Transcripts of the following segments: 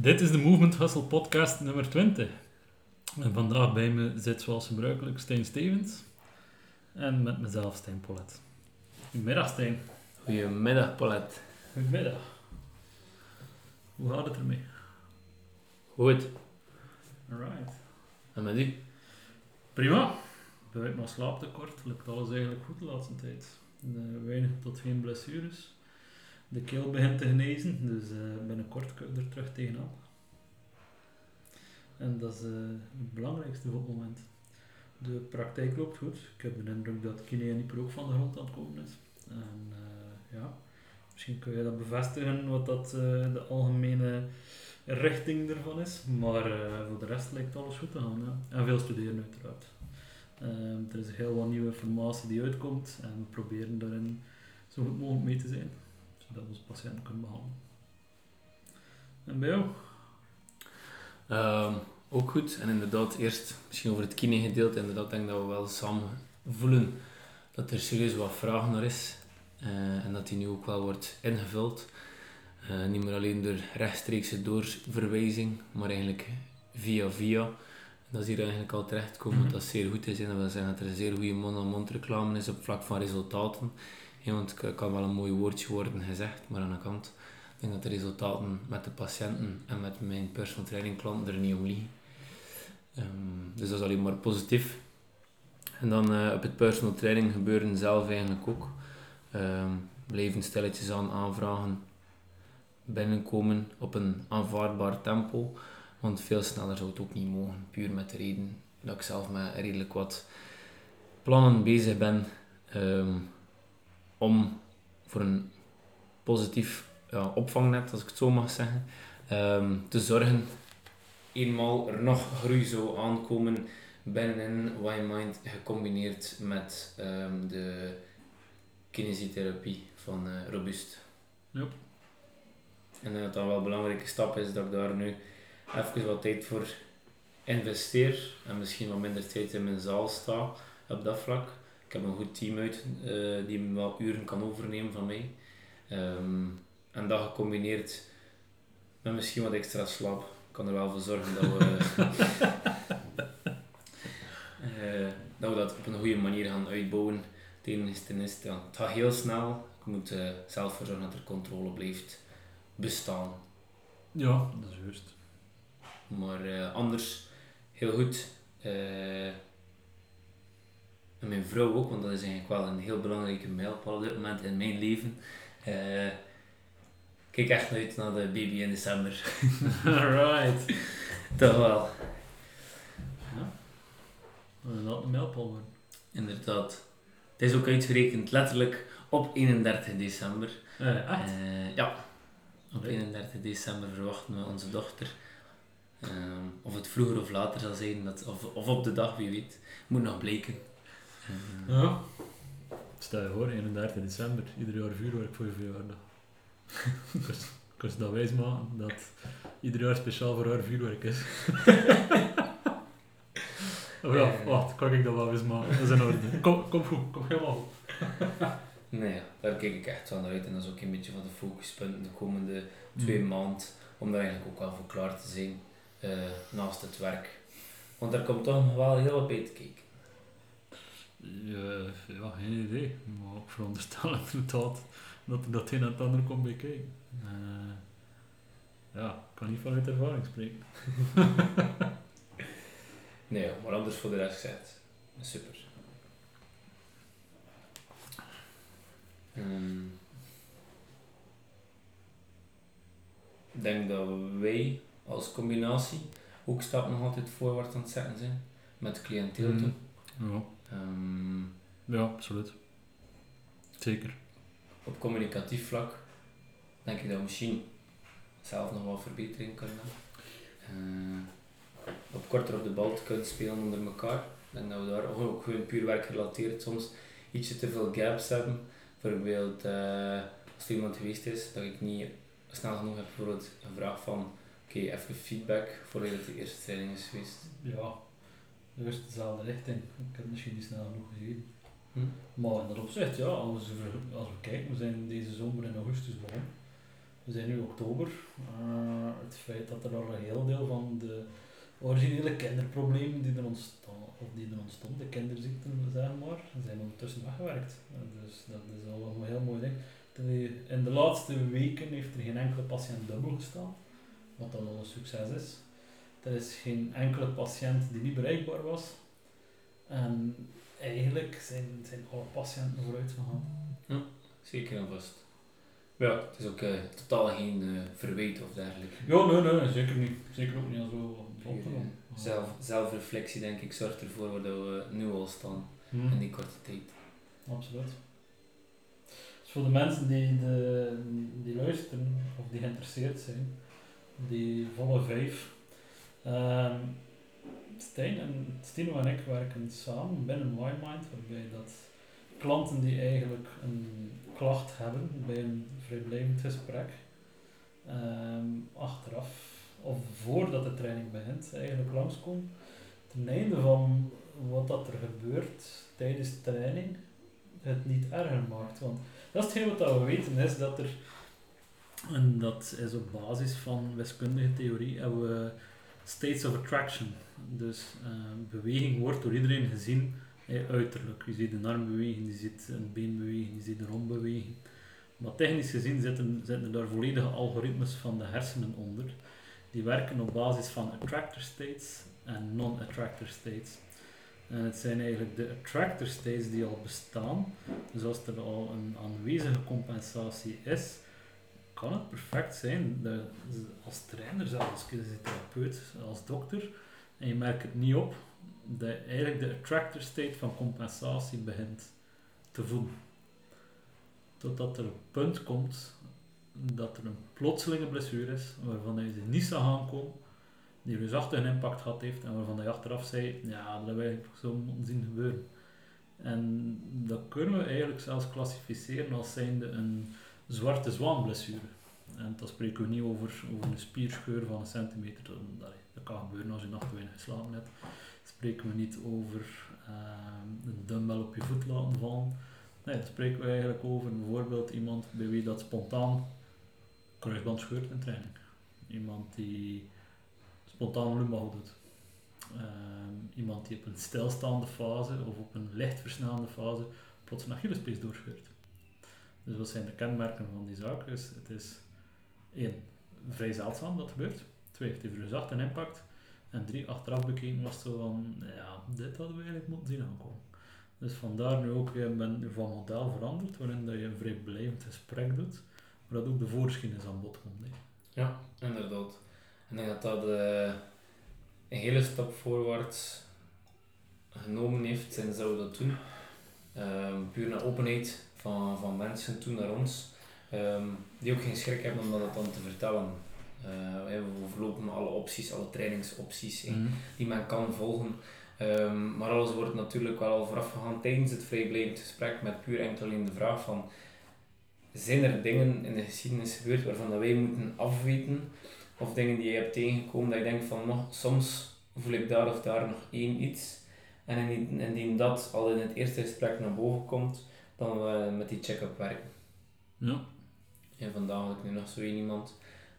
Dit is de Movement Hustle podcast nummer 20. En vandaag bij me zit zoals gebruikelijk Stijn Stevens. En met mezelf Stijn Polet. Goedemiddag Stijn. Goedemiddag Paulette. Goedemiddag. Hoe gaat het ermee? Goed. Alright. En met u? Prima. Buiten nog slaaptekort lukt alles eigenlijk goed de laatste tijd. Eh, weinig tot geen blessures. De keel begint te genezen, dus eh, binnenkort kun je er terug tegenaan. En dat is eh, het belangrijkste op moment. De praktijk loopt goed. Ik heb de indruk dat Kine en Ieper ook van de grond aan het komen is. En eh, ja, misschien kun je dat bevestigen wat dat de algemene richting ervan is. Maar voor de rest lijkt alles goed te gaan. En veel studeren uiteraard. Ehm, er is heel wat nieuwe informatie die uitkomt en we proberen daarin zo goed mogelijk mee te zijn, zodat we onze patiënten kunnen behandelen. En bij jou? Ehm, ook goed. En inderdaad, eerst misschien over het kine gedeelte. Inderdaad, denk ik dat we wel samen voelen dat er serieus wat vraag naar is. Eh, en dat die nu ook wel wordt ingevuld. Eh, niet meer alleen door rechtstreekse doorverwijzing, maar eigenlijk via via. Dat is hier eigenlijk al terechtkomen, Mhm. dat zeer goed is. En dat wil zeggen dat er een zeer goede mond-aan-mond reclame is op vlak van resultaten. Ja, want het kan wel een mooi woordje worden gezegd, maar aan de kant ik denk dat de resultaten met de patiënten en met mijn personal training klanten er niet om liggen. Ehm, dus dat is alleen maar positief. En dan eh, op het personal training gebeuren zelf eigenlijk ook. Ehm blijven aan aanvragen binnenkomen op een aanvaardbaar tempo. Want veel sneller zou het ook niet mogen. Puur met de reden dat ik zelf met redelijk wat plannen bezig ben ehm, om voor een positief ja, opvangnet, als ik het zo mag zeggen, ehm, te zorgen. Eenmaal er nog groei zou aankomen binnenin Y-Mind gecombineerd met ehm, de kinesietherapie van eh, Robust. Yep. En dat dat wel een belangrijke stap is dat ik daar nu even wat tijd voor investeer en misschien wat minder tijd in mijn zaal sta op dat vlak. Ik heb een goed team uit eh, die me wel uren kan overnemen van mij. Ehm, en dat gecombineerd met misschien wat extra slaap kan er wel voor zorgen dat we, eh, dat, we dat op een goede manier gaan uitbouwen. Het enige is, ten is, ja, het gaat heel snel. Ik moet eh, zelf voor zorgen dat er controle blijft bestaan. Ja, dat is juist. Maar eh, anders heel goed. En mijn vrouw ook, want dat is eigenlijk wel een heel belangrijke mijlpaal op dit moment in mijn leven. Eh, ik kijk echt uit naar de baby in december. Alright. Toch wel. Ja. Laat een mijlpaal worden. Inderdaad. Het is ook uitgerekend letterlijk op 31 december. Eh, echt? Eh, ja, op Allee. 31 december verwachten we onze dochter. Ehm, of het vroeger of later zal zijn, dat, of, of op de dag, wie weet. Moet nog blijken. Ja. Stel je voor, 31 december, ieder jaar vuurwerk voor je verjaardag. Ik was- dat wijs maken dat ieder jaar speciaal voor haar vuurwerk is. oh ja, wacht, kan ik dat wel eens maken? Dat is in orde. Kom, kom goed, kom helemaal goed. Nee, daar kijk ik echt naar uit. En dat is ook een beetje van de focuspunten de komende twee Mm. maanden. Om daar eigenlijk ook wel voor klaar te zijn eh, naast het werk. Want daar komt toch nog wel heel wat bij te kijken. Ja, ja, geen idee. Maar ik veronderstel inderdaad dat er dat een en het ander komt bij kijken. Eh, ja, ik kan niet vanuit ervaring spreken. Nee, maar anders voor de rest gezegd. Super. Ehm, Ik denk dat wij als combinatie ook stappen nog altijd voorwaarts aan het zetten zijn. Met cliënteel toe. Mhm. Ja. Ja, absoluut. Zeker. op communicatief vlak denk ik dat we misschien zelf nog wat verbetering kunnen hebben. Eh, op korter op de bal te kunnen spelen onder elkaar. Ik denk dat we daar ook gewoon puur werkgerelateerd soms ietsje te veel gaps hebben. Bijvoorbeeld eh, als er iemand geweest is dat ik niet snel genoeg heb bijvoorbeeld een vraag van oké, even feedback voordat de eerste training is geweest. Ja, juist dezelfde richting. Ik heb misschien niet snel genoeg gezien. Hm? Maar in dat opzicht, ja, als we, als we kijken, we zijn deze zomer in augustus begonnen. we zijn nu oktober. Uh, het feit dat er al een heel deel van de originele kinderproblemen die er ontstaan, of die er ontstonden, de kinderziekten zeg maar, zijn ondertussen weggewerkt. Dus dat is al een heel mooi ding. In de laatste weken heeft er geen enkele patiënt dubbel gestaan, wat dan al een succes is. Er is geen enkele patiënt die niet bereikbaar was. En eigenlijk zijn, zijn alle patiënten vooruit gegaan. Ja, zeker en vast. Ja, het is ook uh, totaal geen uh, verwijt of dergelijke. Ja, nee, nee, zeker niet. Zeker ook niet zo opgenomen. Zelf, zelfreflectie, denk ik, zorgt ervoor waar we nu al staan hmm. in die korte tijd. Absoluut. Dus voor de mensen die, de, die luisteren of die geïnteresseerd zijn, die volle vijf. Um, Stijn en Stino en ik werken samen binnen MyMind, waarbij dat klanten die eigenlijk een klacht hebben bij een vrijblijvend gesprek, um, achteraf of voordat de training begint, eigenlijk langskomen. Ten einde van wat dat er gebeurt tijdens de training, het niet erger maakt. Want dat is hetgeen wat we weten, is dat er, en dat is op basis van wiskundige theorie, hebben we states of attraction. Dus uh, beweging wordt door iedereen gezien uiterlijk. Je ziet een arm bewegen, je ziet een been bewegen, je ziet een romp bewegen. Maar technisch gezien zitten, zitten daar volledige algoritmes van de hersenen onder. Die werken op basis van attractor states en non-attractor states. En het zijn eigenlijk de attractor states die al bestaan. Dus als er al een aanwezige compensatie is, kan het perfect zijn dat als trainer, zelfs als therapeut, als dokter, en je merkt het niet op, dat eigenlijk de attractor state van compensatie begint te voelen. Totdat er een punt komt dat er een plotselinge blessure is waarvan je ze niet zou aankomen, die reusachtig een impact gehad heeft en waarvan je achteraf zei, ja, dat hebben we eigenlijk zo moeten zien gebeuren. En dat kunnen we eigenlijk zelfs klassificeren als zijnde een zwarte zwaanblessure. En dan spreken we niet over, over een spierscheur van een centimeter, dat, dat kan gebeuren als je nacht weinig geslapen hebt. Spreken we niet over uh, een dumbbell op je voet laten vallen. Nee, dan spreken we eigenlijk over bijvoorbeeld iemand bij wie dat spontaan kruisband scheurt in training. Iemand die spontaan lumbago doet. Ehm, iemand die op een stilstaande fase of op een licht versnellende fase plots een Achillespees doorscheurt. Dus wat zijn de kenmerken van die zaak? Dus het is één, vrij zeldzaam dat gebeurt. Twee, het heeft dus zacht een impact. En drie, achteraf bekeken was zo van, ja, dit hadden we eigenlijk moeten zien aankomen. Dus vandaar nu ook, je bent van model veranderd, waarin dat je een vrij blijvend gesprek doet, maar dat ook de voorgeschiedenis aan bod komt. Ja, inderdaad. En ik denk dat dat uh, een hele stap voorwaarts genomen heeft sinds dat we dat doen. Um, puur naar openheid van, van mensen toen naar ons, um, die ook geen schrik hebben om dat dan te vertellen. Uh, we overlopen alle opties, alle trainingsopties mm die men kan volgen. Um, maar alles wordt natuurlijk wel al vooraf gegaan tijdens het vrijblijvend gesprek met puur enkel alleen de vraag van zijn er dingen in de geschiedenis gebeurd waarvan dat wij moeten afweten of dingen die je hebt tegengekomen dat je denkt van nog, soms voel ik daar of daar nog één iets en indien dat al in het eerste gesprek naar boven komt, dan we met die check-up werken. Ja. En vandaag had ik nu nog zo iemand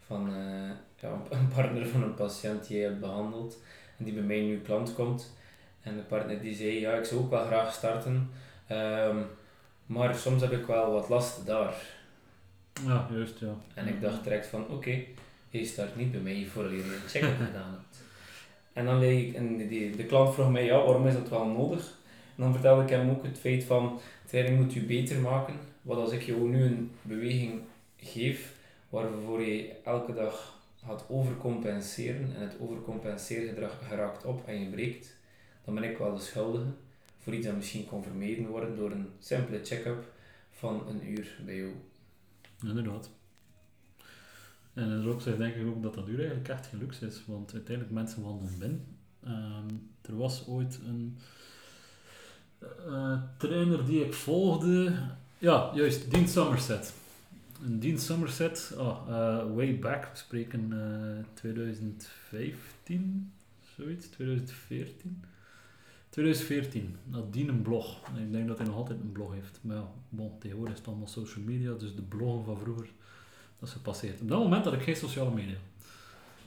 van uh, ja, een partner van een patiënt die je hebt behandeld en die bij mij nu klant komt. En de partner die zei, ja ik zou ook wel graag starten, um, maar soms heb ik wel wat last daar. Ja, juist ja. En ik dacht direct van, oké, okay, je start niet bij mij voor je een check-up gedaan hebt. En dan leek ik, en die, de klant vroeg mij, ja, waarom is dat wel nodig? En dan vertelde ik hem ook het feit van, training moet u beter maken. Wat als ik je nu een beweging geef, waarvoor je elke dag gaat overcompenseren en het overcompenseergedrag geraakt op en je breekt, dan ben ik wel de schuldige voor iets dat misschien kon vermeden worden door een simpele check-up van een uur bij jou. Inderdaad. En erop zeg denk ik ook dat dat uur eigenlijk echt gelukt is, want uiteindelijk mensen wandelen binnen. Um, er was ooit een uh, trainer die ik volgde, ja, juist, Dean Somerset. Dean Somerset, oh, way back, we spreken uh, eh, 2015, zoiets, 2014. 2014 had Dean een blog. Ik denk dat hij nog altijd een blog heeft. Maar ja, bon, tegenwoordig is het allemaal social media, dus de bloggen van vroeger, Dat is gepasseerd. Op dat moment had ik geen sociale media.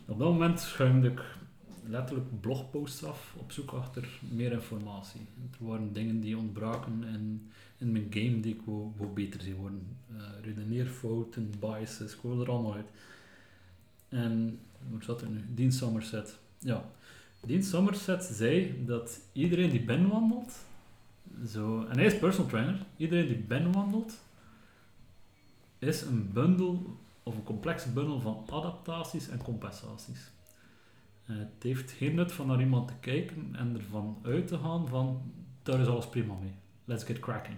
Op dat moment schuimde ik letterlijk blogposts af op zoek achter meer informatie. Er waren dingen die ontbraken in, in mijn game die ik wou, wou beter zien worden. Uh, redeneerfouten, biases, ik er allemaal uit. En, hoe zat er nu? Dean Somerset. Ja, Dean Somerset zei dat iedereen die binnenwandelt, zo, en hij is personal trainer, iedereen die binnenwandelt, is een bundel of een complexe bundel van adaptaties en compensaties. Uh, het heeft geen nut van naar iemand te kijken en ervan uit te gaan van daar is alles prima mee. Let's get cracking.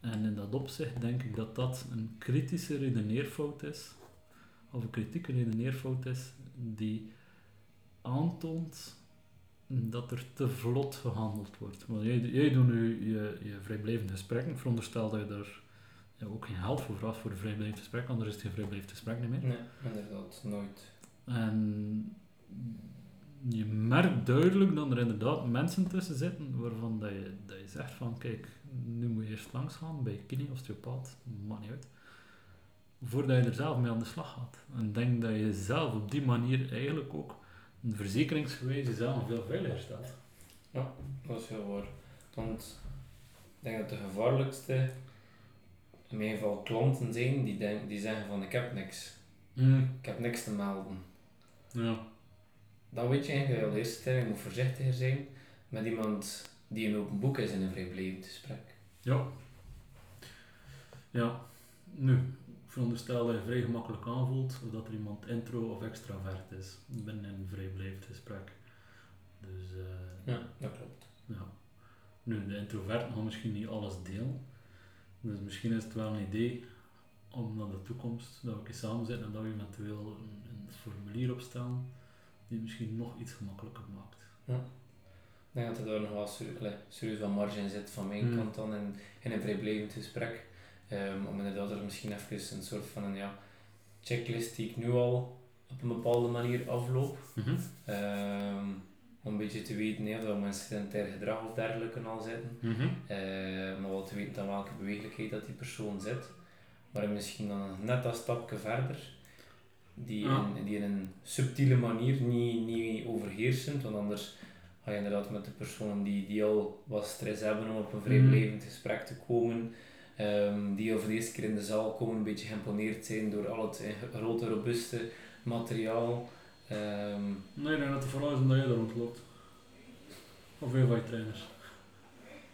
En in dat opzicht denk ik dat dat een kritische redeneerfout is, of een kritieke redeneerfout is, die aantoont dat er te vlot gehandeld wordt. Want jij, jij doet nu je, je vrijblijvende gesprekken, veronderstel dat je daar ook geen geld voor vraagt voor een vrijblijvend gesprek, anders is het geen vrijblijvend gesprek niet meer. Nee, inderdaad, nooit. En je merkt duidelijk dat er inderdaad mensen tussen zitten waarvan dat je, dat je zegt van kijk, nu moet je eerst langs gaan bij kine, osteopaat, maakt niet uit. Voordat je er zelf mee aan de slag gaat. En denk dat je zelf op die manier eigenlijk ook een verzekeringsgewijs jezelf veel veiliger stelt. Ja, dat is heel waar. Want ik denk dat de gevaarlijkste in mijn geval klanten zijn die, denk, die zeggen van ik heb niks. Mm. Ik heb niks te melden. Ja. Dan weet je eigenlijk al eerst, je moet voorzichtiger zijn met iemand die een open boek is in een vrijblijvend gesprek. Ja. Ja. Nu, ik veronderstel dat je vrij gemakkelijk aanvoelt of dat er iemand intro of extravert is binnen een vrijblijvend gesprek. Dus, eh, Ja, dat klopt. ja. Nu, de introvert gaan misschien niet alles delen. Dus misschien is het wel een idee om naar de toekomst, dat we samen zitten en dat we eventueel een, een formulier opstellen die misschien nog iets gemakkelijker maakt. Ik denk dat er daar nog wel serieus wat marge in zit van mijn Hmm. kant dan in, in een vrijblijvend gesprek. Ehm, om inderdaad er misschien even een soort van een ja, checklist die ik nu al op een bepaalde manier afloop. Ehm, om een beetje te weten ja, dat mensen sedentair gedrag of dergelijke al zitten. Eh, maar wel te weten aan welke bewegelijkheid dat die persoon zit. Maar misschien dan net dat stapje verder. Die, Ja. in, die in een subtiele manier niet, niet overheersend. Want anders ga je inderdaad met de personen die, die al wat stress hebben om op een vrijblijvend gesprek te komen. ehm, die al voor de eerste keer in de zaal komen, een beetje geïmponeerd zijn door al het eh, grote, robuuste materiaal. Ehm, Nee, ik denk dat het vooral is omdat je er rondloopt. Of van je trainers.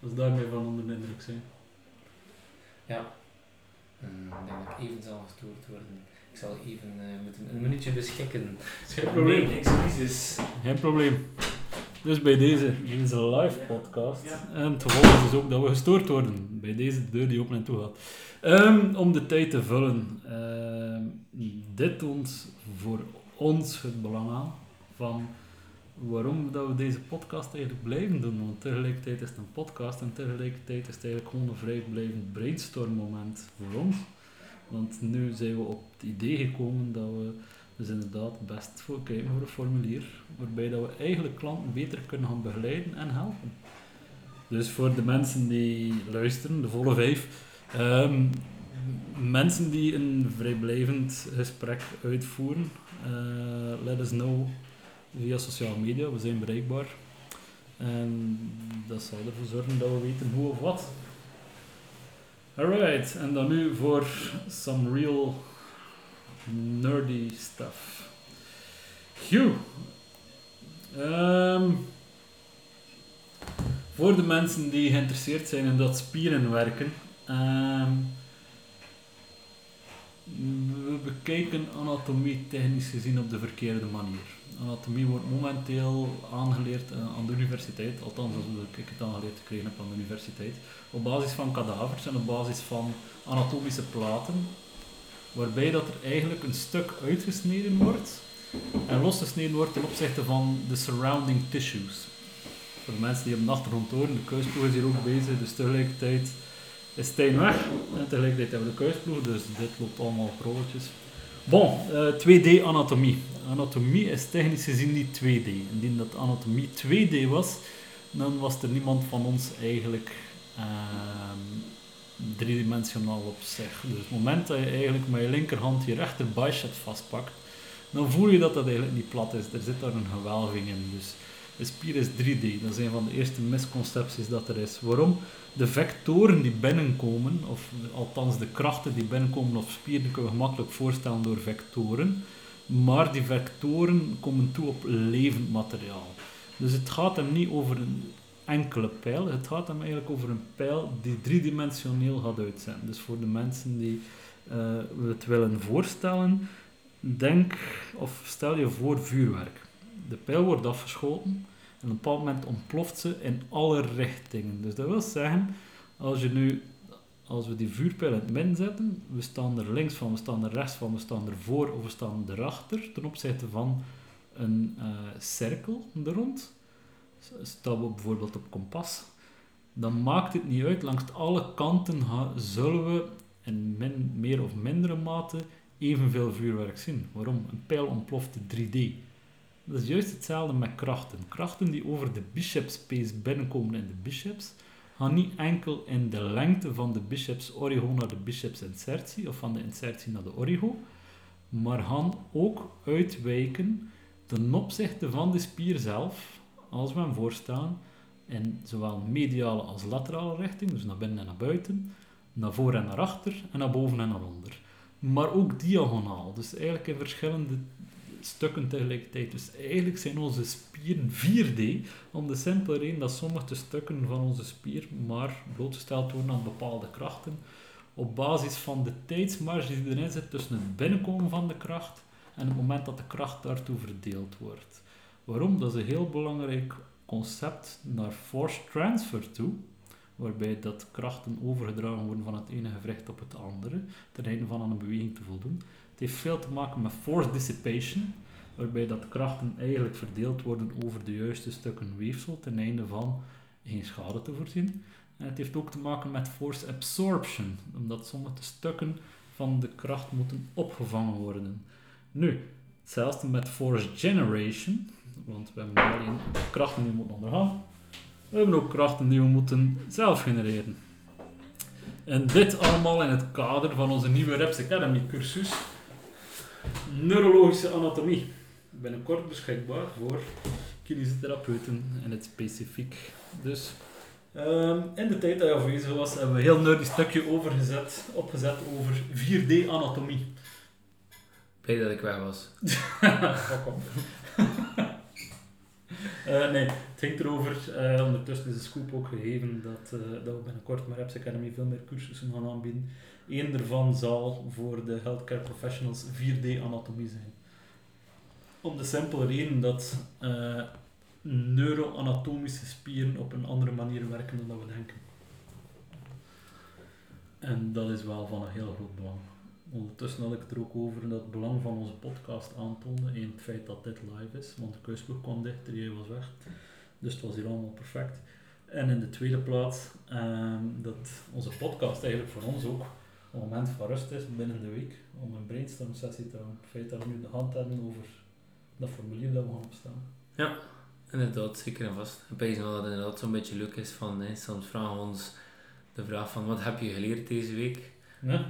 Dat is daarmee van onder de indruk zijn. mm, ik denk dat ik even zal gestoord worden. Ik zal even moeten een minuutje beschikken. Geen probleem. Nee, excuses. Geen probleem. Dus bij deze, deze live podcast. En het gevolg is dus ook dat we gestoord worden. Bij deze deur die open en toe gaat. Ehm, om de tijd te vullen. ehm, dit toont voor ons het belang aan van waarom dat we deze podcast eigenlijk blijven doen. Want tegelijkertijd is het een podcast en tegelijkertijd is het eigenlijk gewoon een vrijblijvend brainstorm moment voor ons. Want nu zijn we op het idee gekomen dat we dus inderdaad best voor kijken voor een formulier waarbij dat we eigenlijk klanten beter kunnen gaan begeleiden en helpen. Dus voor de mensen die luisteren, de volle vijf, ehm, mensen die een vrijblijvend gesprek uitvoeren, eh, let us know via sociale media, we zijn bereikbaar. En dat zal ervoor zorgen dat we weten hoe of wat. Alright, en dan nu voor some real nerdy stuff. Hugh. Ehm, voor de mensen die geïnteresseerd zijn in dat spieren werken, ehm, we bekijken anatomie technisch gezien op de verkeerde manier. Anatomie wordt momenteel aangeleerd eh, aan de universiteit, althans als ik het aangeleerd gekregen heb aan de universiteit, op basis van kadavers en op basis van anatomische platen, waarbij dat er eigenlijk een stuk uitgesneden wordt en losgesneden wordt ten opzichte van de surrounding tissues. Voor de mensen die op de achtergrond horen, de kuisploeg is hier ook bezig, dus tegelijkertijd is Stijn weg en tegelijkertijd hebben we de kuisploeg, dus dit loopt allemaal rolletjes. Bon, eh, 2D anatomie. Is technisch gezien niet 2D. Indien dat anatomie 2D was, dan was er niemand van ons eigenlijk ehm, driedimensionaal op zich. Dus het moment dat je eigenlijk met je linkerhand je rechter bicep vastpakt, dan voel je dat dat eigenlijk niet plat is. Er zit daar een gewelving in. Dus is 3D. Dat is een van de eerste misconcepties dat er is. Waarom? De vectoren die binnenkomen, of althans de krachten die binnenkomen op spieren, kun je gemakkelijk voorstellen door vectoren. Maar die vectoren komen toe op levend materiaal. Dus het gaat hem niet over een enkele pijl. Het gaat hem eigenlijk over een pijl die driedimensioneel gaat uitzenden. Dus voor de mensen die uh, het willen voorstellen, denk of stel je voor vuurwerk. De pijl wordt afgeschoten en op een bepaald moment ontploft ze in alle richtingen. Dus dat wil zeggen, als je nu als we die vuurpijl in het midden zetten, we staan er links van, we staan er rechts van, we staan er voor of we staan erachter ten opzichte van een uh, cirkel er rond staan bijvoorbeeld op kompas, dan maakt het niet uit. Langs alle kanten zullen we in min, meer of mindere mate evenveel vuurwerk zien. Waarom? Een pijl ontploft 3D. Dat is juist hetzelfde met krachten. Krachten die over de bicep space binnenkomen in de biceps, gaan niet enkel in de lengte van de biceps origo naar de biceps insertie, of van de insertie naar de origo, maar gaan ook uitwijken ten opzichte van de spier zelf, als we hem voorstaan, in zowel mediale als laterale richting, dus naar binnen en naar buiten, naar voor en naar achter en naar boven en naar onder. Maar ook diagonaal, dus eigenlijk in verschillende stukken tegelijkertijd. Dus eigenlijk zijn onze spieren 4D, om de simpele reden dat sommige stukken van onze spier maar blootgesteld worden aan bepaalde krachten, op basis van de tijdsmarge die erin zit tussen het binnenkomen van de kracht en het moment dat de kracht daartoe verdeeld wordt. Waarom? Dat is een heel belangrijk concept naar force transfer toe, waarbij dat krachten overgedragen worden van het ene gewricht op het andere, ten einde van aan een beweging te voldoen. Het heeft veel te maken met force dissipation, waarbij dat krachten eigenlijk verdeeld worden over de juiste stukken weefsel, ten einde van geen schade te voorzien. En het heeft ook te maken met force absorption, omdat sommige stukken van de kracht moeten opgevangen worden. Nu, hetzelfde met force generation, want we hebben alleen krachten die we moeten ondergaan, we hebben ook krachten die we moeten zelf genereren. En dit allemaal in het kader van onze nieuwe Reps Academy cursus Neurologische Anatomie. Binnenkort beschikbaar voor kinesitherapeuten in het specifiek. Dus um, in de tijd dat je afwezig was, hebben we een heel nerdy stukje overgezet, opgezet over 4D anatomie. Blij dat ik weg was. Uh, nee, het ging erover, uh, ondertussen is de scoop ook gegeven dat, uh, dat we binnenkort met Reps Academy veel meer cursussen gaan aanbieden. Eén daarvan zal voor de healthcare professionals 4D anatomie zijn. Om de simpele reden dat neuroanatomische spieren op een andere manier werken dan we denken. En dat is wel van een heel groot belang. Ondertussen had ik het er ook over dat het belang van onze podcast aantoonde. Eén, het feit dat dit live is, want de keusploeg kwam dichter, jij was weg. Dus het was hier allemaal perfect. En in de tweede plaats, ehm, dat onze podcast eigenlijk voor ons ook een moment van rust is binnen de week. Om een brainstorm sessie te houden. Het feit dat we nu de hand hebben over dat formulier dat we gaan opstaan. Ja, inderdaad, zeker en vast. Ik denk dat het inderdaad zo'n beetje leuk is van, hè, soms vragen we ons de vraag van wat heb je geleerd deze week? Ja.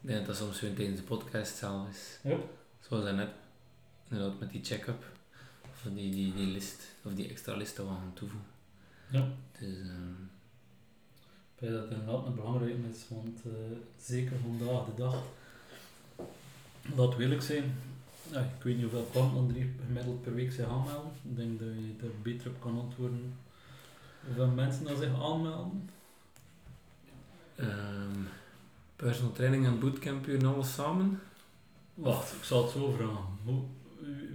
Ik denk dat dat soms weer tijdens de podcast zelf is. Ja. Zoals net, inderdaad met die check-up. Of die, die, die list, of die extra list dat we gaan toevoegen. Ja. Dus, um... Ik denk dat het inderdaad een belangrijke is, want uh, zeker vandaag de dag, laat eerlijk zijn, ja, ik weet niet hoeveel klanten er gemiddeld per week zich aanmelden. Ik denk dat je daar beter op kan antwoorden hoeveel mensen er zich aanmelden. Um, Personal training en bootcamp en alles samen? Wacht, ik zal het zo vragen.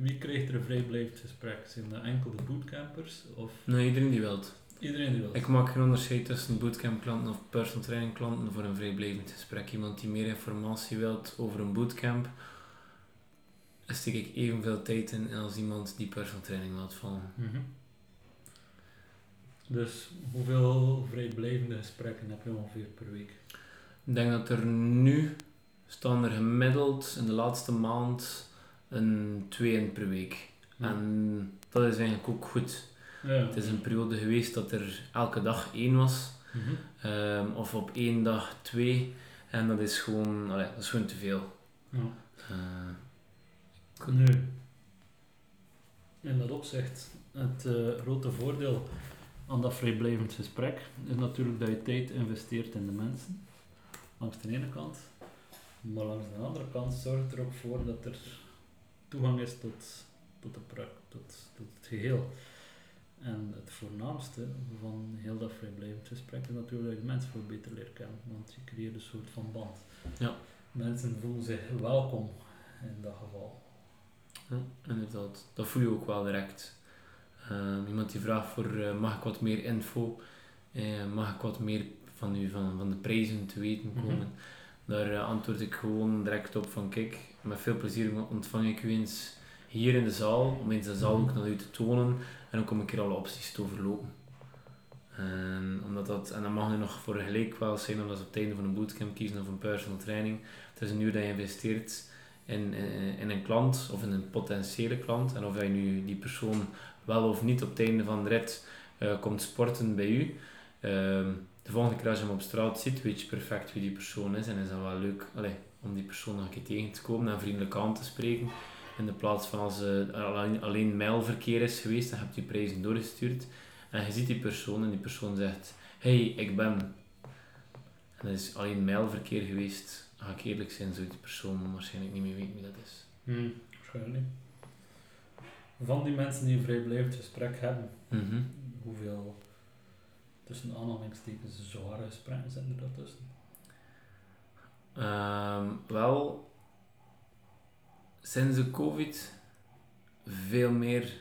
wie krijgt er een vrijblijvend gesprek? Zijn dat enkel de bootcampers? Of? Nee, iedereen die wilt. Iedereen die wilt. Ik maak geen onderscheid tussen bootcamp klanten of personal training klanten voor een vrijblijvend gesprek. Iemand die meer informatie wilt over een bootcamp, steek ik evenveel tijd in als iemand die personal training wilt volgen. Mhm. Dus hoeveel vrijblijvende gesprekken heb je ongeveer per week? Ik denk dat er nu staan er gemiddeld in de laatste maand een twee in per week. En dat is eigenlijk ook goed. Ja. Het is een periode geweest dat er elke dag één was. Mhm. Ehm, of op één dag twee. En dat is gewoon, allee, dat is gewoon te veel. Ja. Eh, Nu, in dat opzicht, het eh, grote voordeel aan dat vrijblijvend gesprek is natuurlijk dat je tijd investeert in de mensen. Langs de ene kant. Maar langs de andere kant zorgt er ook voor dat er toegang is tot, tot, de tot, tot het geheel. En het voornaamste van heel dat vrijblijvend gesprek is natuurlijk dat je mensen veel beter leert kennen. Want je creëert een soort van band. Ja. Mensen voelen zich welkom in dat geval. Ja, inderdaad. Dat voel je ook wel direct. Ehm, iemand die vraagt voor eh, mag ik wat meer info, eh, mag ik wat meer van, u, van, van de prijzen te weten Mhm. komen. Daar eh, antwoord ik gewoon direct op van kijk, met veel plezier ontvang ik u eens hier in de zaal, om eens de zaal ook naar u te tonen en ook om een keer alle opties te overlopen. En, omdat dat, en dat mag nu nog voor gelijk wel zijn, omdat ze op het einde van een bootcamp kiezen of een personal training. Het is een uur dat je investeert in, in, in een klant of in een potentiële klant. En of je nu die persoon wel of niet op het einde van de rit eh, komt sporten bij u. Ehm, de volgende keer als je hem op straat ziet, weet je perfect wie die persoon is. En is dat wel leuk allee, om die persoon nog een keer tegen te komen en vriendelijk aan te spreken. In de plaats van als er alleen, alleen mailverkeer is geweest en je hebt die prijzen doorgestuurd. En je ziet die persoon en die persoon zegt, hey, ik ben. En dat is alleen mailverkeer geweest. Ga ik eerlijk zijn, zou die persoon waarschijnlijk niet meer weten wie dat is. Hmm, waarschijnlijk. Van die mensen die een vrijblijvend gesprek hebben, Mhm. hoeveel tussen aanhalingstekens zware gesprekken zijn er dat tussen? Ehm, wel, sinds de COVID veel meer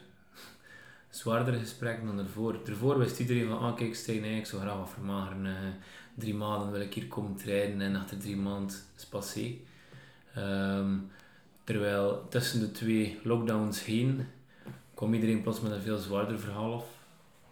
zwaardere gesprekken dan ervoor. Ervoor wist iedereen van, ah kijk Stijn, ik zou graag wat vermageren. eh, drie maanden wil ik hier komen trainen en achter drie maanden is passé. Ehm, terwijl tussen de twee lockdowns heen kwam iedereen plots met een veel zwaarder verhaal af.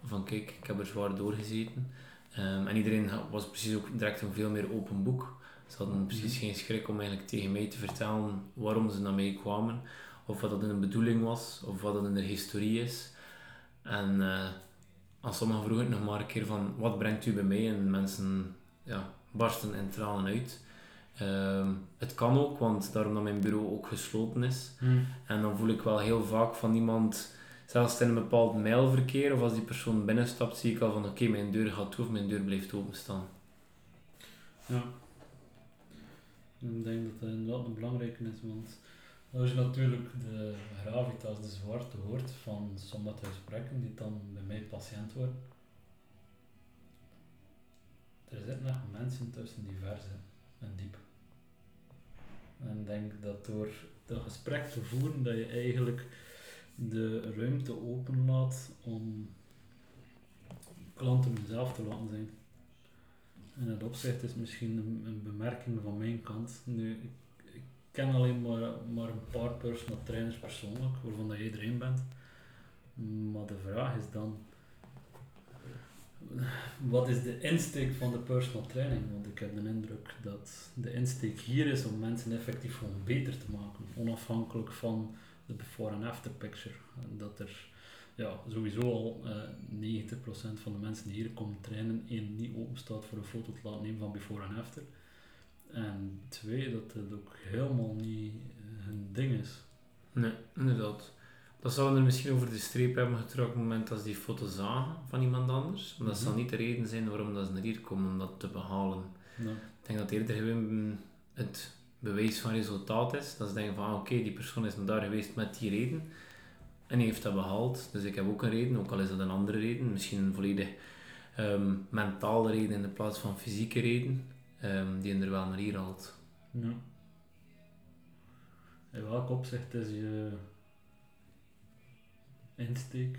Van kijk, ik heb er zwaar doorgezeten. Ehm, en iedereen was precies ook direct een veel meer open boek. Ze hadden precies geen schrik om eigenlijk tegen mij te vertellen waarom ze naar mij kwamen. Of wat dat een bedoeling was, of wat dat in de historie is. En eh, als sommigen vroegen nog maar een keer van, wat brengt u bij mij? En mensen ja, barsten in tranen uit. Ehm, het kan ook, want daarom dat mijn bureau ook gesloten is. En dan voel ik wel heel vaak van iemand, zelfs in een bepaald mailverkeer, of als die persoon binnenstapt, zie ik al van oké, mijn deur gaat toe of mijn deur blijft openstaan. Ja. Ik denk dat dat inderdaad een belangrijke is, want als je natuurlijk de gravitas, de zwarte hoort van sommige gesprekken die dan bij mij patiënt worden, er zitten nog mensen tussen die ver zijn en diep. En ik denk dat door dat gesprek te voeren, dat je eigenlijk de ruimte openlaat om klanten zelf te laten zijn. In het opzicht is misschien een, een bemerking van mijn kant. Nu, ik, ken alleen maar, maar een paar personal trainers persoonlijk, waarvan dat er één bent. Maar de vraag is dan, wat is de insteek van de personal training? Want ik heb de indruk dat de insteek hier is om mensen effectief gewoon beter te maken, onafhankelijk van de before en after picture. Dat er ja, sowieso al eh 90% van de mensen die hier komen trainen, één, niet open staat voor een foto te laten nemen van before en after. En twee, dat het ook helemaal niet eh, hun ding is. Nee, inderdaad. Dat zouden er misschien over de streep hebben getrokken op het moment dat ze die foto zagen van iemand anders. Maar dat zal Mhm. niet de reden zijn waarom dat ze naar hier komen om dat te behalen. Ik denk dat eerder gewoon het bewijs van resultaat is. Dat ze denken van, ah, oké, die persoon is naar daar geweest met die reden. En die heeft dat behaald. Dus ik heb ook een reden, ook al is dat een andere reden. Misschien een volledig ehm, mentale reden in de plaats van fysieke reden. ehm, die hen er wel naar hier haalt. Ja. In welk opzicht is je insteek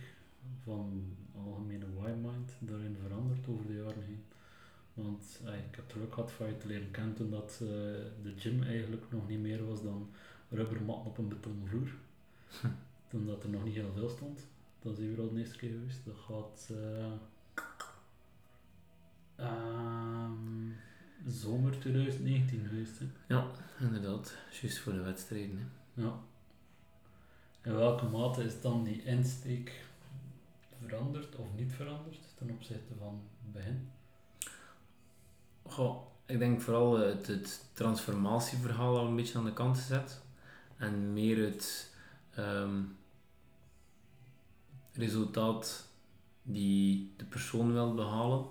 van algemene Y-mind daarin veranderd over de jaren heen? Want eh, ik heb geluk gehad van je te leren kennen toen dat eh, de gym eigenlijk nog niet meer was dan rubbermat op een betonnen vloer. toen dat er nog niet heel veel stond. Dat is hier al de eerste keer geweest. Dat gaat eh, ehm, zomer 2019 geweest. Hè? Inderdaad, juist voor de wedstrijden. Hè. Ja. In welke mate is dan die insteek veranderd of niet veranderd ten opzichte van het begin? Goh, ik denk vooral het, het transformatieverhaal al een beetje aan de kant gezet. En meer het ehm, resultaat die de persoon wil behalen,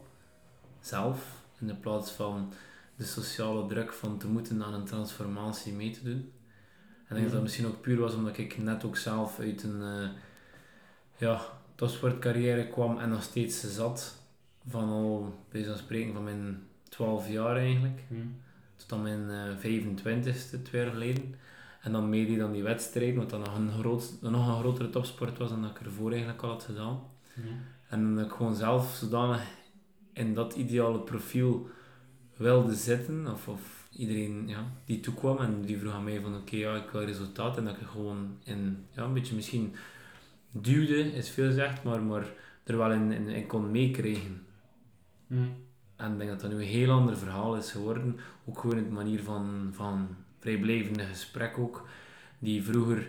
zelf, in de plaats van de sociale druk van te moeten aan een transformatie mee te doen. En ik denk dat dat misschien ook puur was omdat ik net ook zelf uit een uh, ja, topsportcarrière kwam en nog steeds zat. Van al, bij zo'n spreken, van mijn 12 jaar eigenlijk. Tot aan mijn uh, 25ste, twee jaar geleden. En dan meedeed dan die wedstrijd, wat dan nog een, groot, nog een grotere topsport was dan dat ik ervoor eigenlijk al had gedaan. En dat ik gewoon zelf zodanig in dat ideale profiel wilde zitten, of, of iedereen ja, die toekwam en die vroeg aan mij van oké, ja, ik wil resultaat en dat ik gewoon in, ja, een beetje misschien duwde, is veel gezegd, maar, maar er wel in, in, in kon meekrijgen. Mm. En ik denk dat dat nu een heel ander verhaal is geworden, ook gewoon in de manier van, van vrijblijvende gesprek ook, die vroeger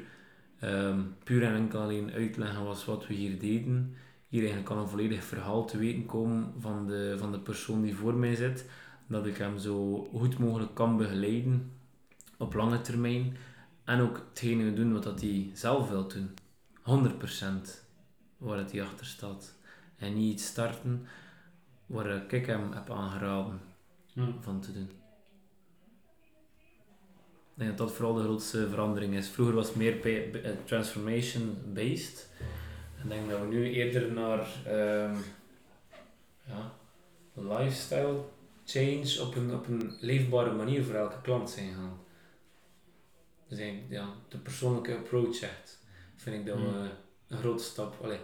um, puur en enkel alleen uitleggen was wat we hier deden, hier eigenlijk kan een volledig verhaal te weten komen van de, van de persoon die voor mij zit, dat ik hem zo goed mogelijk kan begeleiden op lange termijn en ook hetgene doen wat hij zelf wil doen. 100% waar het hij achter staat. En niet iets starten waar ik hem heb aangeraden van te doen. Ik denk dat dat vooral de grootste verandering is. Vroeger was het meer eh, transformation-based. Ik denk dat we nu eerder naar um, ja, lifestyle change op een, op een leefbare manier voor elke klant zijn gaan. Dus ja, de persoonlijke approach echt, vind ik dat we hmm. een grote stap allee,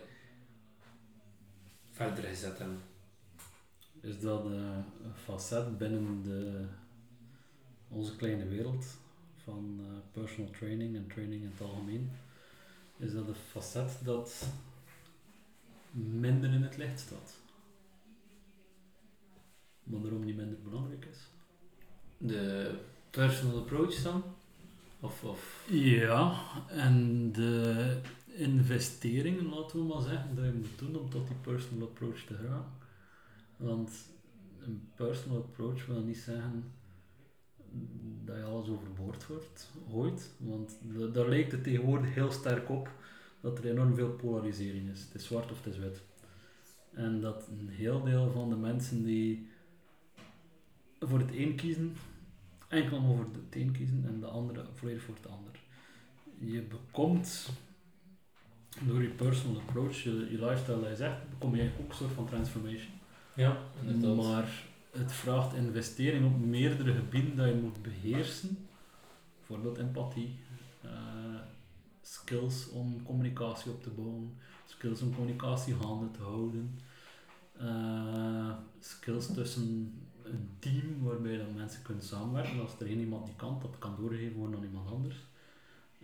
verder gezet hebben. Is dat uh, een facet binnen de, onze kleine wereld van uh, personal training en training in het algemeen? Is dat een facet dat minder in het licht staat. Maar waarom niet minder belangrijk is. De personal approach dan? Of, of? Ja, en de investeringen, laten we maar zeggen, dat je moet doen om tot die personal approach te gaan. Want een personal approach wil niet zeggen dat je alles overboord wordt, ooit. Want daar lijkt het tegenwoordig heel sterk op dat er enorm veel polarisering is. Het is zwart of het is wit. En dat een heel deel van de mensen die voor het een kiezen, enkel maar voor het een kiezen en de andere volledig voor het ander. Je bekomt door je personal approach, je, je lifestyle dat je zegt, bekom je ook een soort van transformation. Ja, inderdaad. Maar het vraagt investering op meerdere gebieden dat je moet beheersen. Bijvoorbeeld empathie, uh, skills om communicatie op te bouwen, skills om communicatie handen te houden, uh, skills tussen een team waarbij dan mensen kunnen samenwerken. Als er één iemand niet kan, dat kan doorgegeven worden aan iemand anders.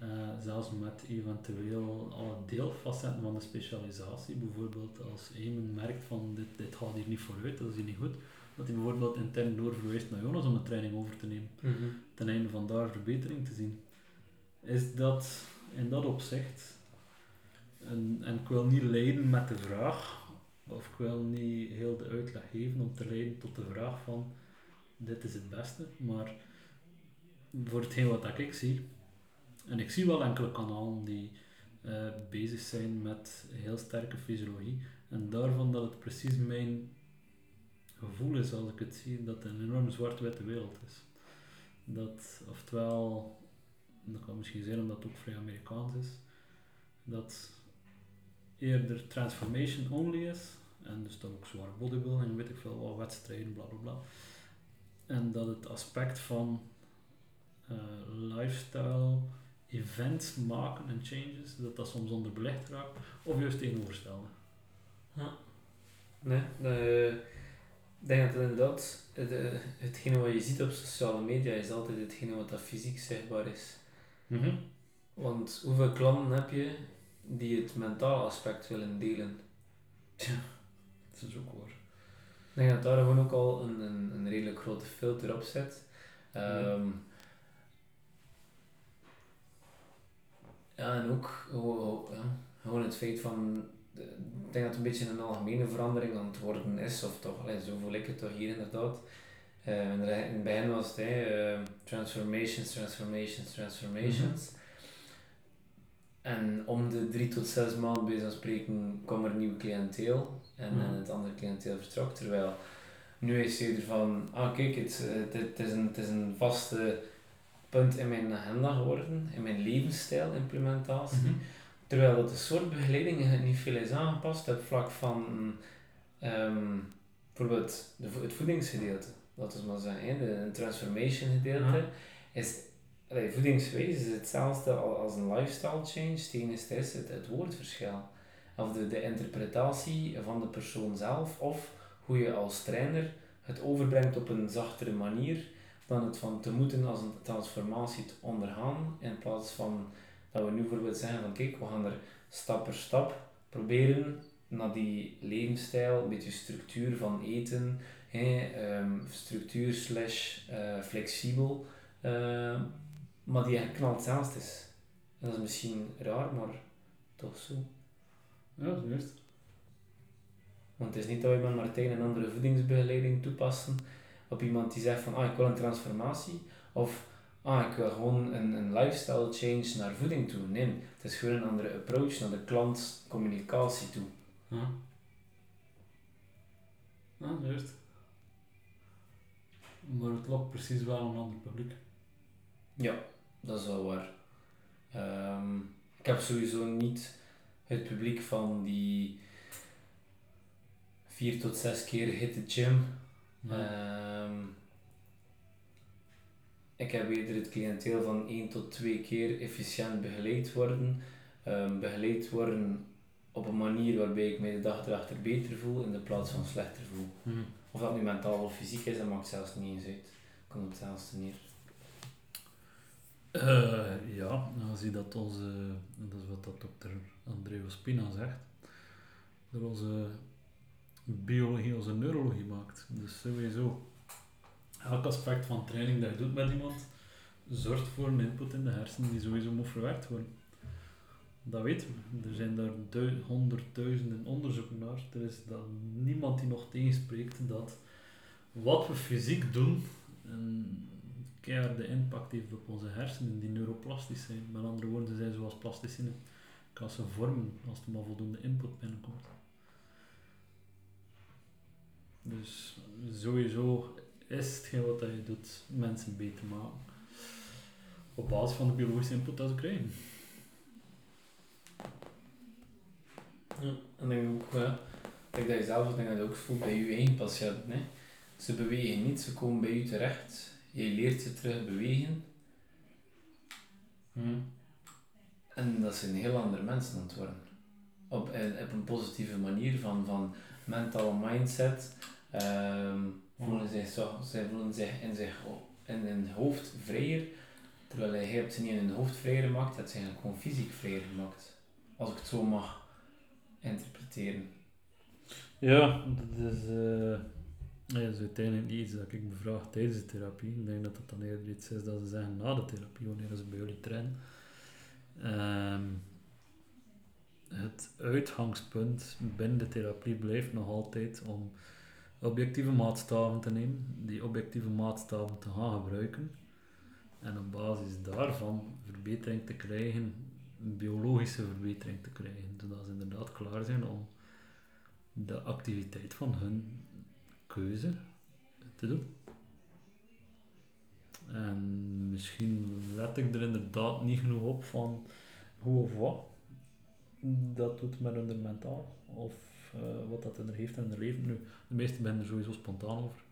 Uh, zelfs met eventueel alle deelfacetten van de specialisatie. Bijvoorbeeld als iemand merkt van dit, dit gaat hier niet vooruit, dat is hier niet goed. Dat hij bijvoorbeeld intern doorverwijst naar Jonas om een training over te nemen. Mm -hmm. Ten einde van daar verbetering te zien. Is dat in dat opzicht. En, en ik wil niet leiden met de vraag, of ik wil niet heel de uitleg geven om te leiden tot de vraag van dit is het beste, maar voor hetgeen wat ik zie, en ik zie wel enkele kanalen die uh, bezig zijn met heel sterke fysiologie, en daarvan dat het precies mijn gevoel is als ik het zie, dat het een enorm zwart-witte wereld is. Dat oftewel dat kan misschien zijn omdat het ook vrij Amerikaans is, dat eerder transformation only is, en dus dan ook zware bodybuilding weet ik veel wat, wedstrijden, bla bla bla. En dat het aspect van uh, lifestyle, events maken en changes, dat dat soms onderbelicht raakt, of juist tegenoverstellen. Ja. Nee, ik denk dat inderdaad het, hetgene wat je ziet op sociale media is altijd hetgene wat dat fysiek zichtbaar is. Mm Want hoeveel klanten heb je die het mentale aspect willen delen? Tja, dat is ook hoor. Ik denk dat daar gewoon ook al een, een, een redelijk grote filter op zit. Um, ja, en ook ja, gewoon het feit van, ik denk dat het een beetje een algemene verandering aan het worden is, of toch, allee, zo voel ik het toch hier inderdaad. Uh, in het begin was het uh, transformations, transformations, transformations. Mhm. En om de drie tot zes maanden bij zo'n spreken kwam er nieuw cliënteel en, mm. en het andere cliënteel vertrok. Terwijl nu is hij ervan, ah kijk, het, het, het, is een, het is een vaste punt in mijn agenda geworden, in mijn levensstijl implementatie. Mhm. Terwijl dat de soort begeleiding niet veel is aangepast op vlak van um, bijvoorbeeld de, het voedingsgedeelte. Laten we maar zeggen, de transformation gedeelte is allee, is hetzelfde als een lifestyle change. Enige is het, het woordverschil. Of de, de interpretatie van de persoon zelf of hoe je als trainer het overbrengt op een zachtere manier dan het van te moeten als een transformatie te ondergaan in plaats van dat we nu bijvoorbeeld zeggen van kijk, we gaan er stap per stap proberen naar die levensstijl, een beetje structuur van eten, hè, um, structuur slash uh, flexibel, uh, maar die eigenlijk knalt is. En dat is misschien raar, maar toch zo. Ja, dat is Want het is niet dat we met Martijn een andere voedingsbegeleiding toepassen op iemand die zegt van ah, ik wil een transformatie, of ah, ik wil gewoon een, een lifestyle change naar voeding toe. Nee, het is gewoon een andere approach naar de klantcommunicatie toe. Ja. Ja, juist. Maar het lokt precies wel een ander publiek. Ja, dat is wel waar. Um, ik heb sowieso niet het publiek van die vier tot zes keer hit the gym. Um, ik heb eerder het cliënteel van één tot twee keer efficiënt begeleid worden. Um, begeleid worden op een manier waarbij ik mij de dag erachter beter voel in de plaats van slechter voel. Hmm. Of dat nu mentaal of fysiek is, dat maakt zelfs niet eens uit. Komt op hetzelfde neer. Uh, ja, dan zie dat onze, dat is wat dat dokter Andreo Spina zegt, dat onze biologie onze neurologie maakt. Dus sowieso, elk aspect van training dat je doet met iemand, zorgt voor een input in de hersenen die sowieso moet verwerkt worden. Dat weten we. Er zijn daar honderdduizenden onderzoeken naar. Er is dan niemand die nog tegenspreekt dat wat we fysiek doen, een de impact heeft op onze hersenen, die neuroplastisch zijn. Met andere woorden, zijn zoals plasticine. Kan ze vormen als er maar voldoende input binnenkomt. Dus sowieso is hetgeen wat je doet mensen beter maken. Op basis van de biologische input dat ze krijgen. Ja, en denk ook, ja, ik dat je zelf denk dat je ook voelt bij je eigen patiënt. Nee? Ze bewegen niet, ze komen bij je terecht. Je leert ze terug bewegen. Hmm. En dat zijn heel andere mensen aan het worden. Op, eh, op een positieve manier van, van mental mindset. Um, voelen zich zo, zij voelen zich in, zich in hun hoofd vrijer. Terwijl hij ze niet in hun hoofd vrijer het ze eigenlijk gewoon fysiek vrijer gemaakt. Als ik het zo mag interpreteren. Ja, dat is, uh, dat is uiteindelijk niet iets dat ik bevraag tijdens de therapie. Ik denk dat dat dan eerder iets is dat ze zeggen na de therapie, wanneer ze bij jullie trainen. Um, het uitgangspunt binnen de therapie blijft nog altijd om objectieve maatstaven te nemen, die objectieve maatstaven te gaan gebruiken en op basis daarvan verbetering te krijgen een biologische verbetering te krijgen, zodat ze inderdaad klaar zijn om de activiteit van hun keuze te doen. En misschien let ik er inderdaad niet genoeg op van hoe of wat dat doet met hun mentaal, of uh, wat dat er heeft in hun leven. Nu, de meeste ben er sowieso spontaan over.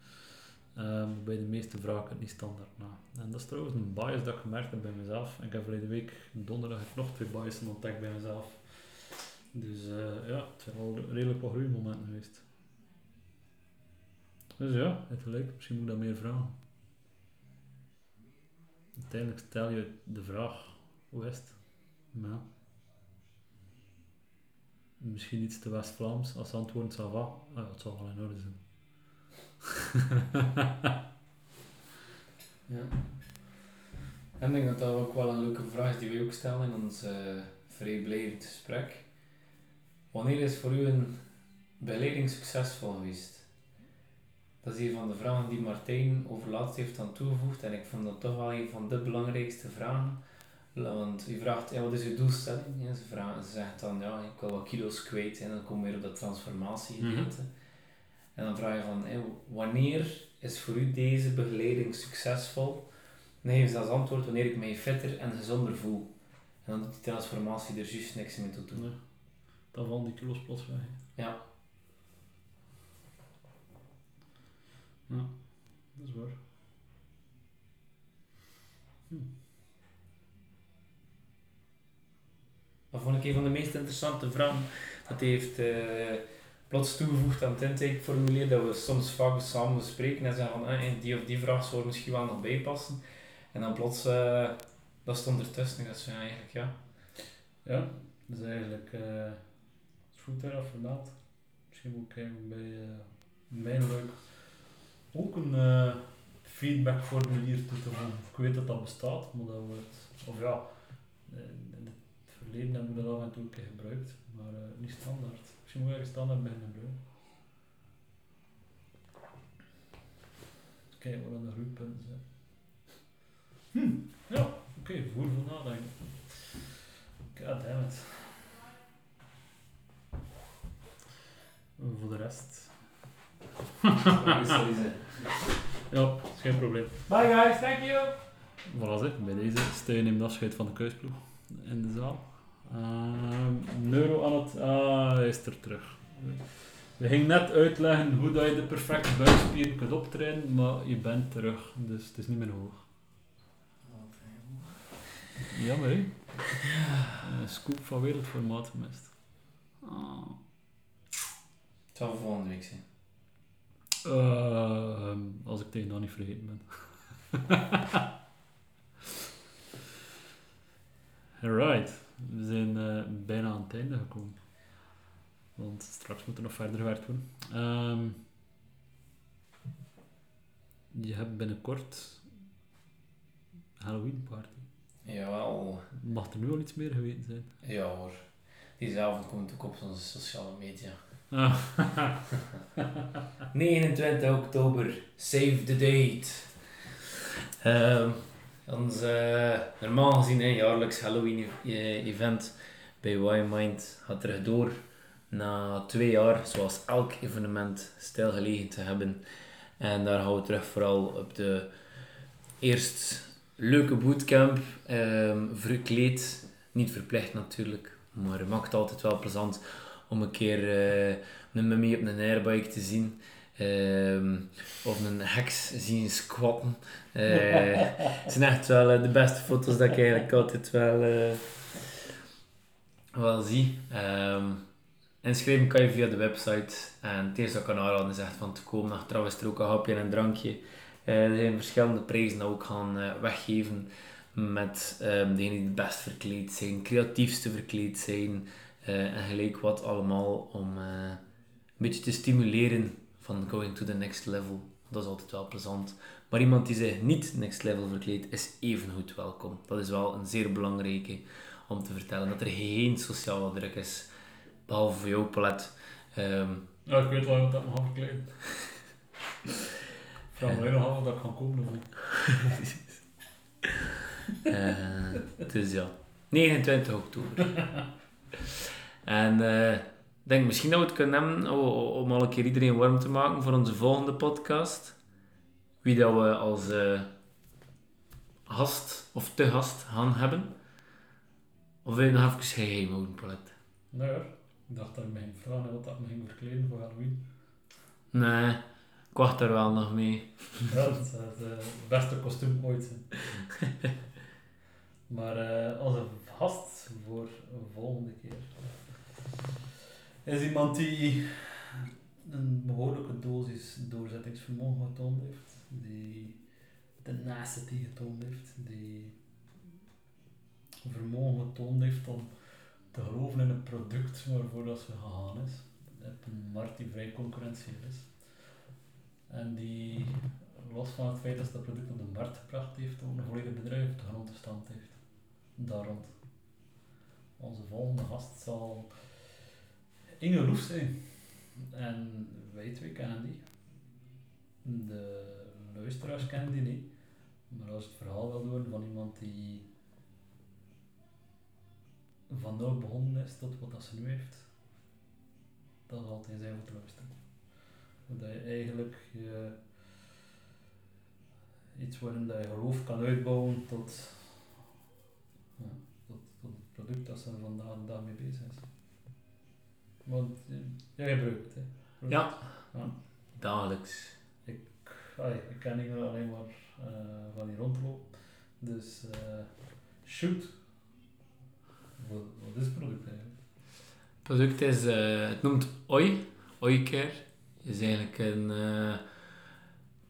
Um, bij de meeste vragen het niet standaard na. En dat is trouwens een bias dat ik gemerkt heb bij mezelf. Ik heb verleden week donderdag nog twee biasen ontdekt bij mezelf. Dus uh, ja, het zijn wel redelijk wat groeimomenten geweest. Dus ja, het lijkt, misschien moet ik dat meer vragen. Uiteindelijk stel je de vraag, hoe is het? Misschien iets te West-Vlaams als antwoord zal va. Ah, het zal wel in orde zijn. ja. En ik denk dat dat ook wel een leuke vraag is die we ook stellen in ons uh, vrijblijvend gesprek. Wanneer is voor u een begeleiding succesvol geweest? Dat is een van de vragen die Martijn over laatst heeft aan toegevoegd. En ik vond dat toch wel een van de belangrijkste vragen. Want je vraagt, ja, wat is je doelstelling? Ja, ze, vragen, ze zegt dan, ja, ik wil wat kilo's kwijt. En dan komen we weer op dat transformatiegedeelte. En dan vraag je van, wanneer is voor u deze begeleiding succesvol? Dan geven ze als antwoord wanneer ik mij fitter en gezonder voel. En dan doet die transformatie er juist niks meer toe doen. Nee. Dan vallen die kilo's plots weg. Ja. Ja, dat is waar. Dat vond ik een van de meest interessante vragen. Dat heeft eh, plots toegevoegd aan het intakeformulier dat we soms vaak samen bespreken en zeggen van eh, die of die vraag zou misschien wel nog bijpassen. En dan plots, eh, dat stond ertussen. En dat is eigenlijk ja. Ja, dat is eigenlijk eh het goed daaraf vermeld. Misschien ik kijken bij eh mijn leuk ook een eh, feedbackformulier toe te. Ik weet dat dat bestaat, maar dat wordt, of ja, eh, verleden hebben we dat af en toe een keer gebruikt, maar eh, niet standaard. Misschien moet ik eigenlijk standaard beginnen gebruiken. Kijk wat aan de groeipunten zijn. Hm, ja, oké, voer voor nadenken. God damn it. Voor de rest. Ja, is geen probleem. Bye guys, thank you! Voilà, zeg, bij deze Steun neemt afscheid van de kuisploeg in de zaal. Ehm, Neuro aan het... Ah, hij is er terug. We gingen net uitleggen hoe dat je de perfecte buikspier kunt optrainen, maar je bent terug, dus het is niet meer hoog. Jammer, hè? Een scoop van wereldformaat gemist. Ah. Het zal volgende week zijn. Ehm, als ik tegen dat niet vergeten ben. Alright, we zijn eh, bijna aan het einde gekomen. Want straks moet er nog verder gewerkt worden. Ehm, je hebt binnenkort Halloween party. Jawel. Mag er nu al iets meer geweten zijn? Ja hoor. Diezelfde komt ook op onze sociale media. Ah. 29 oktober, save the date. Ehm ons eh, normaal gezien jaarlijks Halloween e- event bij Y-Mind gaat er door na twee jaar, zoals elk evenement, stilgelegen te hebben. En daar gaan we terug vooral op de eerst leuke bootcamp, ehm, verkleed, niet verplicht natuurlijk, maar het maakt altijd wel plezant om een keer eh, een mummy op een airbike te zien. Ehm, of een heks zien squatten. Eh, het zijn echt wel eh, de beste foto's dat ik eigenlijk altijd wel, eh, wel zie. Ehm, inschrijven kan je via de website. En het eerste dat ik kan aanraden is echt van te komen. Achteraf is er ook een hapje en een drankje. Eh, er zijn verschillende prijzen dat we ook gaan eh, weggeven. Met ehm degenen die het best verkleed zijn, creatiefste verkleed zijn. eh, en gelijk wat allemaal om eh, een beetje te stimuleren van going to the next level. Dat is altijd wel plezant. Maar iemand die zich niet next level verkleedt, is evengoed welkom. Dat is wel een zeer belangrijke om te vertellen. Dat er geen sociale druk is. Behalve voor jou, Palet. Ehm, Ja, ik weet wel wat dat me gaan verkleden. Ik me nog af dat kan komen eh, dus ja, 29 oktober. en eh, ik denk misschien dat we het kunnen hebben om al een keer iedereen warm te maken voor onze volgende podcast. Wie dat we als eh, gast of te gast gaan hebben. Of wil je nog even geheim houden, Palet? Nou ja, ik dacht dat ik me ging vragen wat dat me ging verkleden voor Halloween. Nee, ik wacht er wel nog mee. Ja, dat zou het eh, beste kostuum ooit zijn. maar eh, als een gast voor een volgende keer is iemand die een behoorlijke dosis doorzettingsvermogen getoond heeft, die tenacity getoond heeft, die vermogen getoond heeft om te geloven in een product waarvoor dat ze gegaan is, op een markt die vrij concurrentieel is. En die los van het feit dat ze dat product op de markt gebracht heeft, ook een volledig bedrijf op de grond stand heeft. Daar rond. Onze volgende gast zal Inge zijn. En wij twee kennen die. de luisteraars kennen die niet. Maar als het verhaal wil doen van iemand die van nul begonnen is tot wat dat ze nu heeft, dat is altijd zijn voor te luisteren. Dat je eigenlijk je, iets waarin dat je geloof kan uitbouwen tot, ja, tot, tot het product dat ze vandaag de dag mee bezig is. Want eh, jij gebruikt het, hè? Ja. Ja. Dagelijks. Allee, ik ken hier alleen maar eh, van die rondlopen. Dus eh, shoot. Wat, wat is het product eigenlijk? Het product is, het noemt Oi, Oicare. is eigenlijk een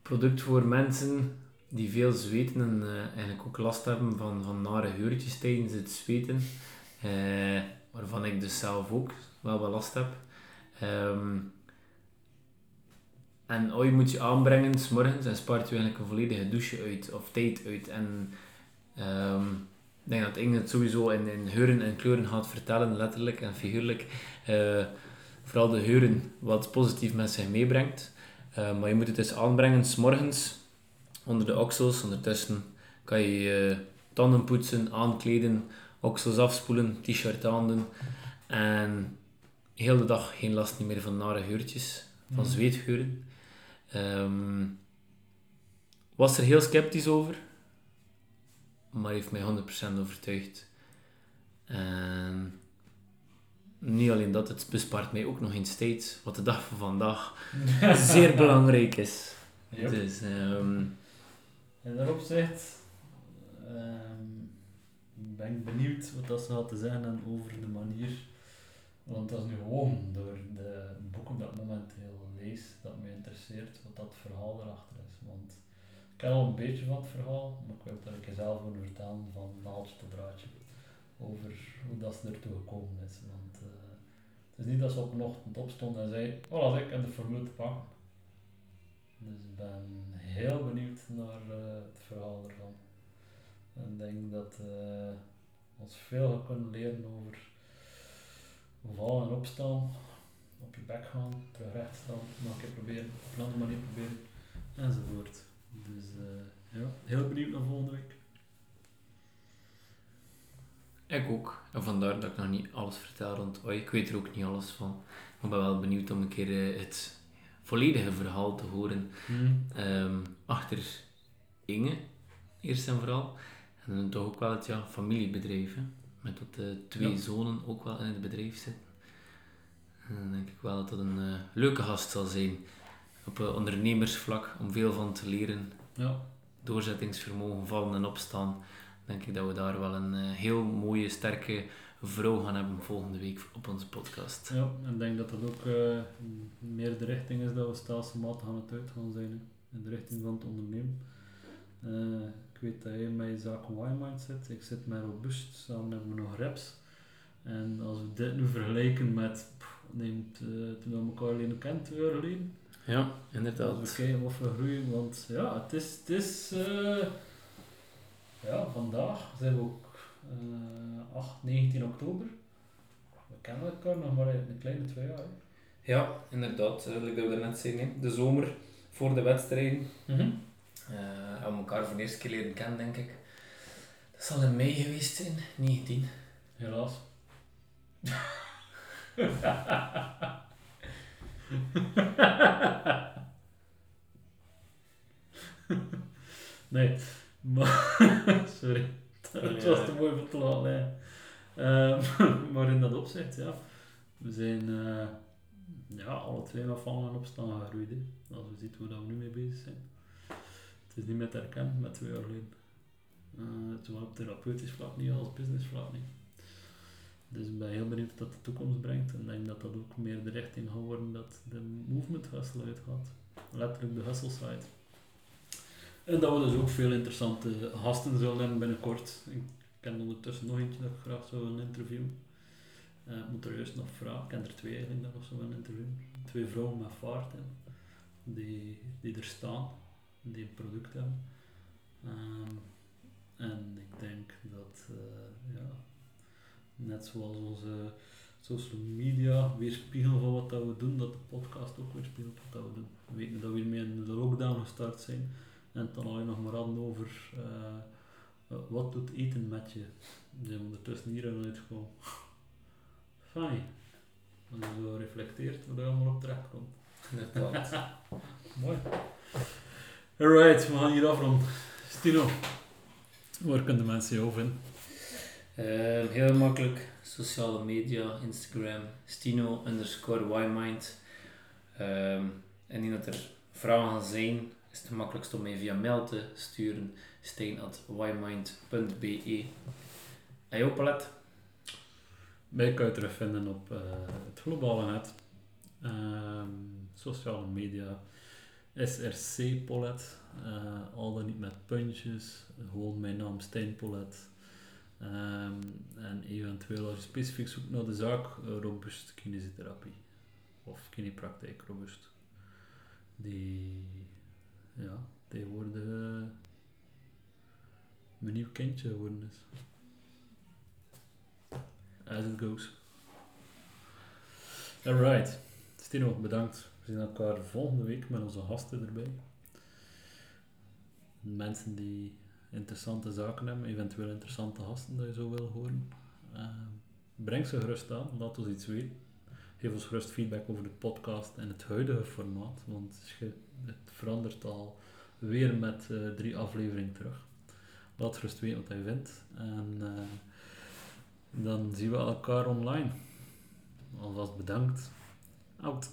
product voor mensen die veel zweten en eigenlijk ook last hebben van, van nare geurtjes tijdens het zweten. Dus zelf ook wel wat last heb. Ehm, en Oi moet je aanbrengen s morgens en spaart je eigenlijk een volledige douche uit of tijd uit. En ehm, ik denk dat Inge het sowieso in, in geuren en kleuren gaat vertellen, letterlijk en figuurlijk. Eh, vooral de geuren wat positief met zich meebrengt. Eh, maar je moet het dus aanbrengen s morgens onder de oksels. Ondertussen kan je je tanden poetsen, aankleden, oksels afspoelen, t-shirt aandoen. En heel de dag geen last meer van nare geurtjes, van Mhm. zweetgeuren. Ehm, was er heel sceptisch over, maar heeft mij 100% overtuigd. En niet alleen dat, het bespaart mij ook nog eens tijd, wat de dag van vandaag zeer belangrijk is. Yep. Dus, ehm, In dat opzicht ben benieuwd wat dat had te zeggen en over de manier. Want dat is nu gewoon door de boeken dat ik momenteel lees dat me interesseert wat dat verhaal erachter is. Want ik ken al een beetje van het verhaal, maar ik wil ik er zelf over vertellen van naaldje tot draadje. Over hoe dat ze ertoe gekomen is. Want eh, het is niet dat ze op een ochtend opstond en zei, voilà, ik heb de formule te pakken. Dus ik ben heel benieuwd naar eh, het verhaal ervan. En ik denk dat eh ons veel kunnen leren over vallen en opstaan, op je bek gaan, terug recht staan, nog een keer proberen, op een andere manier proberen, enzovoort. Dus eh, ja, heel benieuwd naar volgende week. ik ook. En vandaar dat ik nog niet alles vertel rond Oi. Ik weet er ook niet alles van. Maar ik ben wel benieuwd om een keer eh, het volledige verhaal te horen. Ehm, achter Inge, eerst en vooral. En dan toch ook wel het ja, familiebedrijf. Hè? Met dat de twee Ja. zonen ook wel in het bedrijf zitten. En dan denk ik wel dat dat een eh, leuke gast zal zijn. Op eh, ondernemersvlak, om veel van te leren. Ja, Doorzettingsvermogen, vallen en opstaan. Denk ik dat we daar wel een eh, heel mooie, sterke vrouw gaan hebben volgende week op onze podcast. ja, en ik denk dat dat ook eh, meer de richting is dat we stelselmatig aan het uit gaan zijn. Hè. In de richting van het ondernemen. Eh, ik weet dat jij met je zaken Y-Mind zit. Ik zit met Robust, samen hebben we nog Reps. En als we dit nu vergelijken met, pff, neemt, eh, toen we elkaar leren kennen, twee jaar geleden. Ja, Als we inderdaad. kijken of we groeien, want ja, het is, het is eh, ja, vandaag zijn we ook eh 8, 19 oktober. We kennen elkaar nog maar een kleine twee jaar. hè. Ja, inderdaad. Uh, like dat we net zeiden, hè. de zomer voor de wedstrijden. Mhm. Uh, hebben we elkaar voor de eerste keer leren kennen, denk ik. Dat zal in mei geweest zijn, 19. Helaas. nee, maar sorry, het was te mooi voor te. Nee. Ehm, maar in dat opzicht, ja, we zijn eh, ja, alle twee nog vallen en opstaan gegroeid. Als we zien hoe dat we nu mee bezig zijn. Het is niet met herkennen, met twee jaar geleden. Uh, zowel op therapeutisch vlak niet als business vlak niet. Dus ik ben heel benieuwd wat dat de toekomst brengt. En ik denk dat dat ook meer de richting gaat worden dat de movement hustle uitgaat. Letterlijk de hustle side. En dat we dus ook veel interessante gasten zullen hebben binnenkort. Ik ken ondertussen nog eentje dat ik graag zou willen interviewen. Eh, ik moet er juist nog vragen. Ik ken er twee eigenlijk dat ik zou willen interviewen. Twee vrouwen met vaart hebben. Die, die er staan. Die product hebben. Ehm, en ik denk dat, eh, ja, net zoals onze social media weerspiegelen van wat dat we doen, dat de podcast ook weerspiegelt wat dat we doen. We weten dat we hiermee in de lockdown gestart zijn en dan alleen nog maar hadden over uh, wat doet eten met je. We zijn ondertussen hier en uitgekomen. Fijn. Als je zo reflecteert wat er allemaal op terecht komt. Inderdaad. Mooi. Alright, we gaan hier afronden. Stino, waar kunnen de mensen jou vinden? Uh, heel makkelijk, sociale media, Instagram, Stino underscore Ymind. Um, indien dat er vragen zijn, is het makkelijkst om mij via mail te sturen. steen.ymind.be En jouw palet? Mij kan je terugvinden op uh, het globale net. Um, sociale media. SRC Polet. Uh, al dan niet met puntjes. Gewoon mijn naam Stijn Polet. Um, en eventueel als je specifiek zoekt naar de zaak, robust kinesiotherapie. Of kinepraktijk robust. Die, ja, tegenwoordig uh, mijn nieuw kindje geworden is. As it goes. Alright. Stino, bedankt. We zien elkaar volgende week met onze gasten erbij. Mensen die interessante zaken hebben, eventueel interessante gasten dat je zo wil horen. Uh, breng ze gerust aan, laat ons iets weten. Geef ons gerust feedback over de podcast en het huidige formaat, want het verandert al weer met uh, drie afleveringen terug. Laat gerust weten wat je vindt en uh, dan zien we elkaar online. Alvast bedankt. Out.